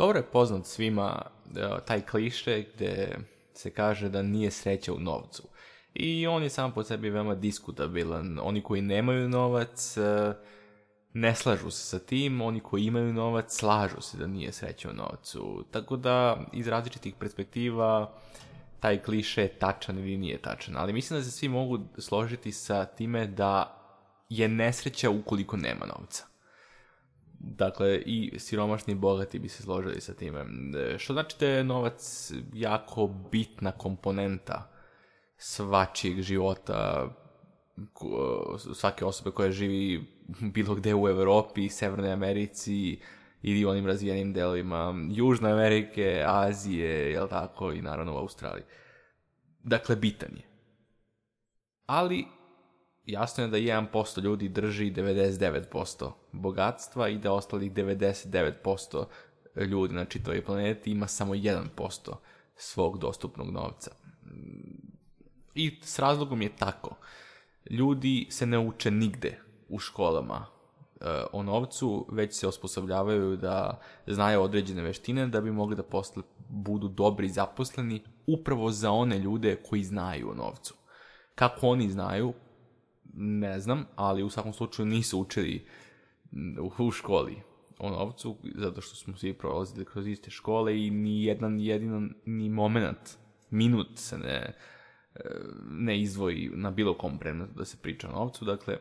Dobro je poznat svima e, taj kliše gdje se kaže da nije sreća u novcu. I on je sam po sebi veoma diskutabilan. Oni koji nemaju novac e, ne slažu se sa tim, oni koji imaju novac slažu se da nije sreća u novcu. Tako da iz različitih perspektiva taj kliše je tačan ili nije tačan. Ali mislim da se svi mogu složiti sa time da je nesreća ukoliko nema novca. Dakle, i siromašni i bogati bi se složili sa time. E, što znači da je novac jako bitna komponenta svačijeg života e, svake osobe koja živi bilo gdje u Europi, Severnoj Americi ili onim razvijenim delovima Južne Amerike, Azije, jel tako, i naravno u Australiji. Dakle, bitan je. Ali jasno je da 1% ljudi drži 99% bogatstva i da ostalih 99% ljudi na čitavoj planeti ima samo 1% svog dostupnog novca. I s razlogom je tako. Ljudi se ne uče nigde u školama eh, o novcu, već se osposobljavaju da znaju određene veštine da bi mogli da budu dobri zaposleni upravo za one ljude koji znaju o novcu. Kako oni znaju, ne znam, ali u svakom slučaju nisu učili u školi o novcu, zato što smo svi prolazili kroz iste škole i ni jedan jedinan ni moment, minut se ne, eh, ne izdvoji na bilo kom predmetu da se priča o novcu. Dakle,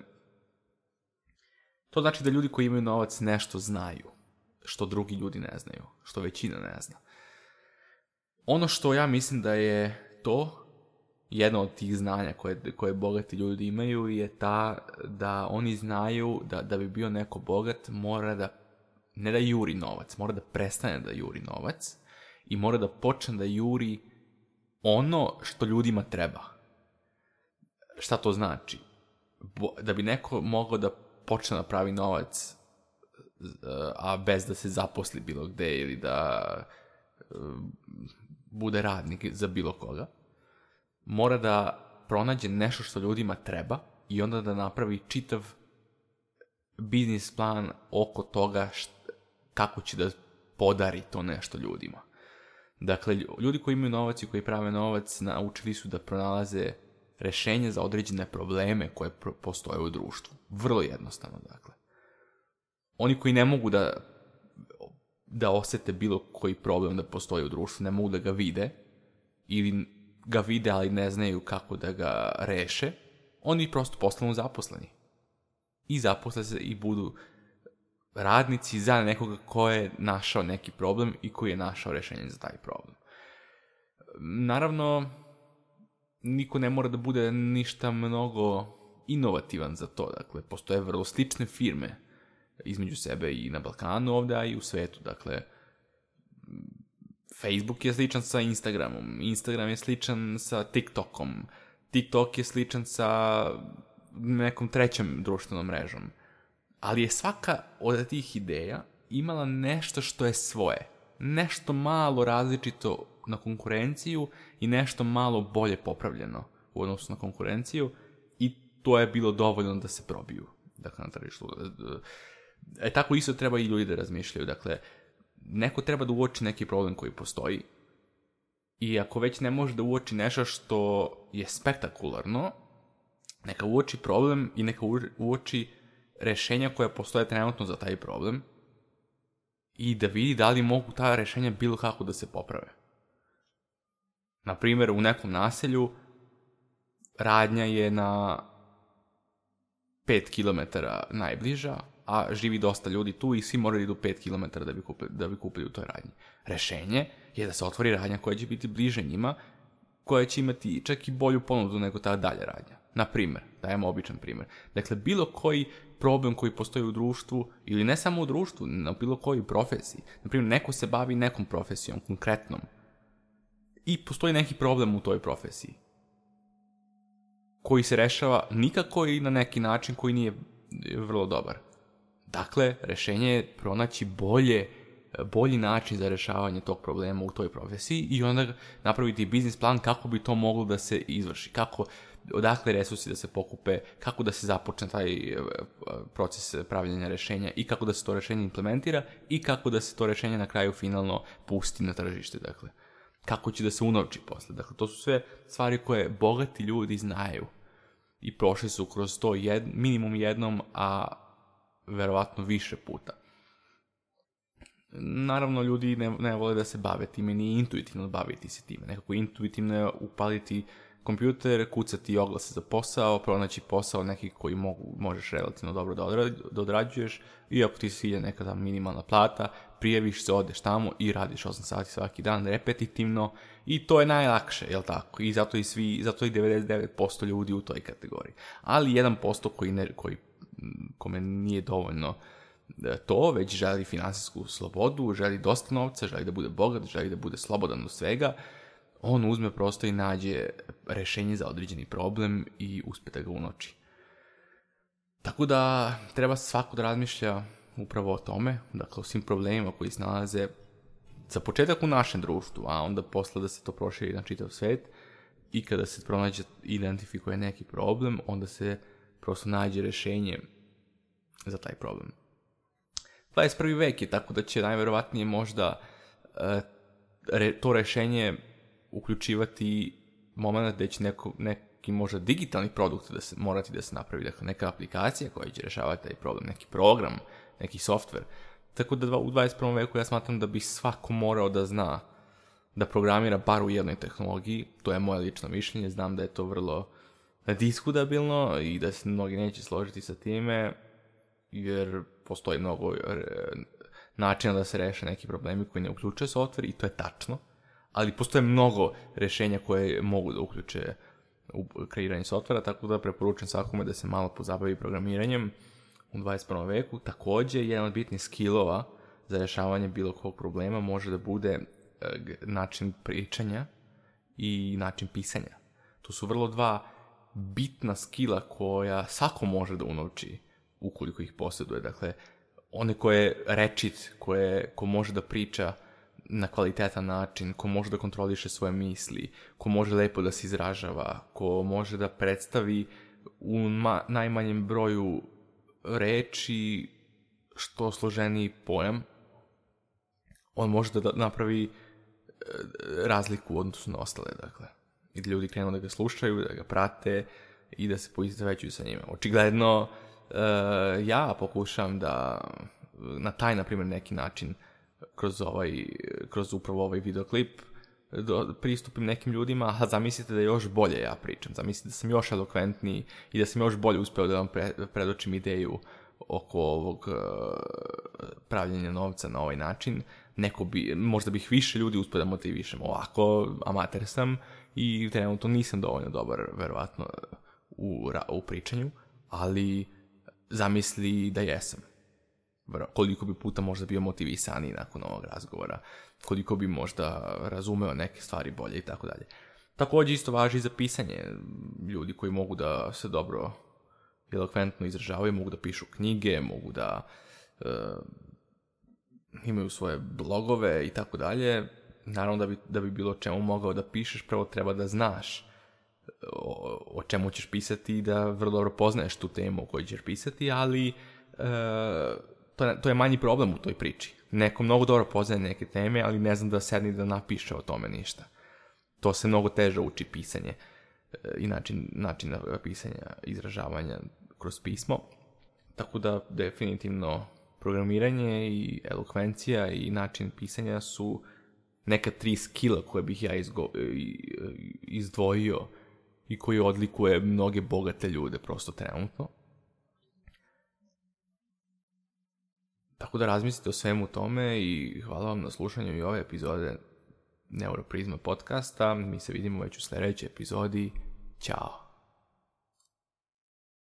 to znači da ljudi koji imaju novac nešto znaju, što drugi ljudi ne znaju, što većina ne zna. Ono što ja mislim da je to jedno od tih znanja koje, koje bogati ljudi imaju je ta da oni znaju da, da bi bio neko bogat mora da ne da juri novac, mora da prestane da juri novac i mora da počne da juri ono što ljudima treba. Šta to znači? da bi neko mogao da počne da pravi novac eh, a bez da se zaposli bilo gde ili da eh, bude radnik za bilo koga mora da pronađe nešto što ljudima treba i onda da napravi čitav biznis plan oko toga kako će da podari to nešto ljudima. Dakle, ljudi koji imaju novac i koji prave novac naučili su da pronalaze rešenje za određene probleme koje postoje u društvu. Vrlo jednostavno, dakle. Oni koji ne mogu da, da osete bilo koji problem da postoji u društvu, ne mogu da ga vide ili ga vide, ali ne znaju kako da ga reše, oni prosto postanu zaposleni. I zaposle se i budu radnici za nekoga ko je našao neki problem i koji je našao rešenje za taj problem. Naravno, niko ne mora da bude ništa mnogo inovativan za to. Dakle, postoje vrlo slične firme između sebe i na Balkanu ovdje, a i u svetu. Dakle, Facebook je sličan sa Instagramom, Instagram je sličan sa TikTokom, TikTok je sličan sa nekom trećom društvenom mrežom. Ali je svaka od tih ideja imala nešto što je svoje. Nešto malo različito na konkurenciju i nešto malo bolje popravljeno u odnosu na konkurenciju i to je bilo dovoljno da se probiju. Dakle, na tržištu. E tako isto treba i ljudi da razmišljaju. Dakle, neko treba da uoči neki problem koji postoji. I ako već ne može da uoči nešto što je spektakularno, neka uoči problem i neka uoči rešenja koja postoje trenutno za taj problem i da vidi da li mogu ta rešenja bilo kako da se poprave. Na primjer, u nekom naselju radnja je na 5 km najbliža, a živi dosta ljudi tu i svi moraju idu 5 km da bi kupili, da bi kupili u toj radnji. Rešenje je da se otvori radnja koja će biti bliže njima, koja će imati čak i bolju ponudu nego ta dalja radnja. Na primer, dajemo običan primer. Dakle, bilo koji problem koji postoji u društvu, ili ne samo u društvu, na bilo kojoj profesiji. Na primjer, neko se bavi nekom profesijom, konkretnom. I postoji neki problem u toj profesiji. Koji se rešava nikako i na neki način koji nije vrlo dobar. Dakle, rešenje je pronaći bolje, e, bolji način za rešavanje tog problema u toj profesiji i onda napraviti biznis plan kako bi to moglo da se izvrši, kako odakle resursi da se pokupe, kako da se započne taj e, e, proces pravljenja rešenja i kako da se to rešenje implementira i kako da se to rješenje na kraju finalno pusti na tržište, dakle. Kako će da se unovči posle. Dakle, to su sve stvari koje bogati ljudi znaju i prošli su kroz to jed, minimum jednom, a verovatno više puta. Naravno, ljudi ne, ne vole da se bave time, ni intuitivno baviti se time. Nekako intuitivno upaliti kompjuter, kucati oglase za posao, pronaći posao neki koji mogu, možeš relativno dobro da odrađuješ i ako ti se ide nekada minimalna plata, prijeviš se, odeš tamo i radiš 8 sati svaki dan repetitivno i to je najlakše, jel tako? I zato i svi, zato i 99% ljudi u toj kategoriji. Ali 1% koji, ne, koji kome nije dovoljno e, to, već želi finansijsku slobodu, želi dosta novca, želi da bude bogat, želi da bude slobodan od svega, on uzme prosto i nađe rešenje za određeni problem i uspe da ga unoči. Tako da treba svako da razmišlja upravo o tome, dakle o svim problemima koji se nalaze za početak u našem društvu, a onda posle da se to proširi na čitav svet i kada se pronađe identifikuje neki problem, onda se prosto nađe rešenje za taj problem. 21. vek je tako da će najverovatnije možda eh, to rešenje uključivati moment gde će neko, neki možda digitalni produkt da se, morati da se napravi, dakle, neka aplikacija koja će rešavati taj problem, neki program, neki software. Tako da u 21. veku ja smatram da bi svako morao da zna da programira bar u jednoj tehnologiji, to je moje lično mišljenje, znam da je to vrlo diskutabilno i da se mnogi neće složiti sa time jer postoji mnogo e, načina da se reše neki problemi koji ne uključuje software i to je tačno, ali postoje mnogo rešenja koje mogu da uključe u kreiranje softvera, tako da preporučujem svakome da se malo pozabavi programiranjem u 21. veku. Također jedan od bitnih skillova za rješavanje bilo kog problema može da bude e, način pričanja i način pisanja. To su vrlo dva bitna skila koja svako može da unovči ukoliko ih posjeduje. Dakle, one koje je rečit, koje, ko može da priča na kvalitetan način, ko može da kontroliše svoje misli, ko može lepo da se izražava, ko može da predstavi u najmanjem broju reči što složeniji pojam, on može da napravi e, razliku u odnosu na ostale, dakle ljudi krenu da ga slušaju, da ga prate i da se poistovećuju sa njime. Očigledno, eh, ja pokušam da eh, na taj, na primjer, neki način kroz, ovaj, kroz upravo ovaj videoklip do, pristupim nekim ljudima, a zamislite da još bolje ja pričam, zamislite da sam još elokventniji i da sam još bolje uspeo da vam pre, predočim ideju oko ovog uh, pravljenja novca na ovaj način, neko bi, možda bih više ljudi uspio da motivišem, ovako amater sam i trenutno nisam dovoljno dobar, verovatno, u, u pričanju, ali zamisli da jesam. Koliko bi puta možda bio motivisaniji nakon ovog razgovora, koliko bi možda razumeo neke stvari bolje i tako dalje. Takođe isto važi i za pisanje. Ljudi koji mogu da se dobro elokventno izražavaju, mogu da pišu knjige, mogu da e, imaju svoje blogove i tako dalje naravno da bi, da bi bilo čemu mogao da pišeš, prvo treba da znaš e, o, čemu ćeš pisati i da vrlo dobro poznaješ tu temu o kojoj ćeš pisati, ali e, to, to je manji problem u toj priči. Neko mnogo dobro poznaje neke teme, ali ne znam da sedni da napiše o tome ništa. To se mnogo teže uči pisanje e, i način, način pisanja, izražavanja kroz pismo. Tako da definitivno programiranje i elokvencija i način pisanja su neka tri skila koje bih ja e, e, izdvojio i koji odlikuje mnoge bogate ljude prosto trenutno. Tako da razmislite o svemu tome i hvala vam na slušanju i ove epizode Neuroprizma podcasta. Mi se vidimo već u sljedećoj epizodi. Ćao!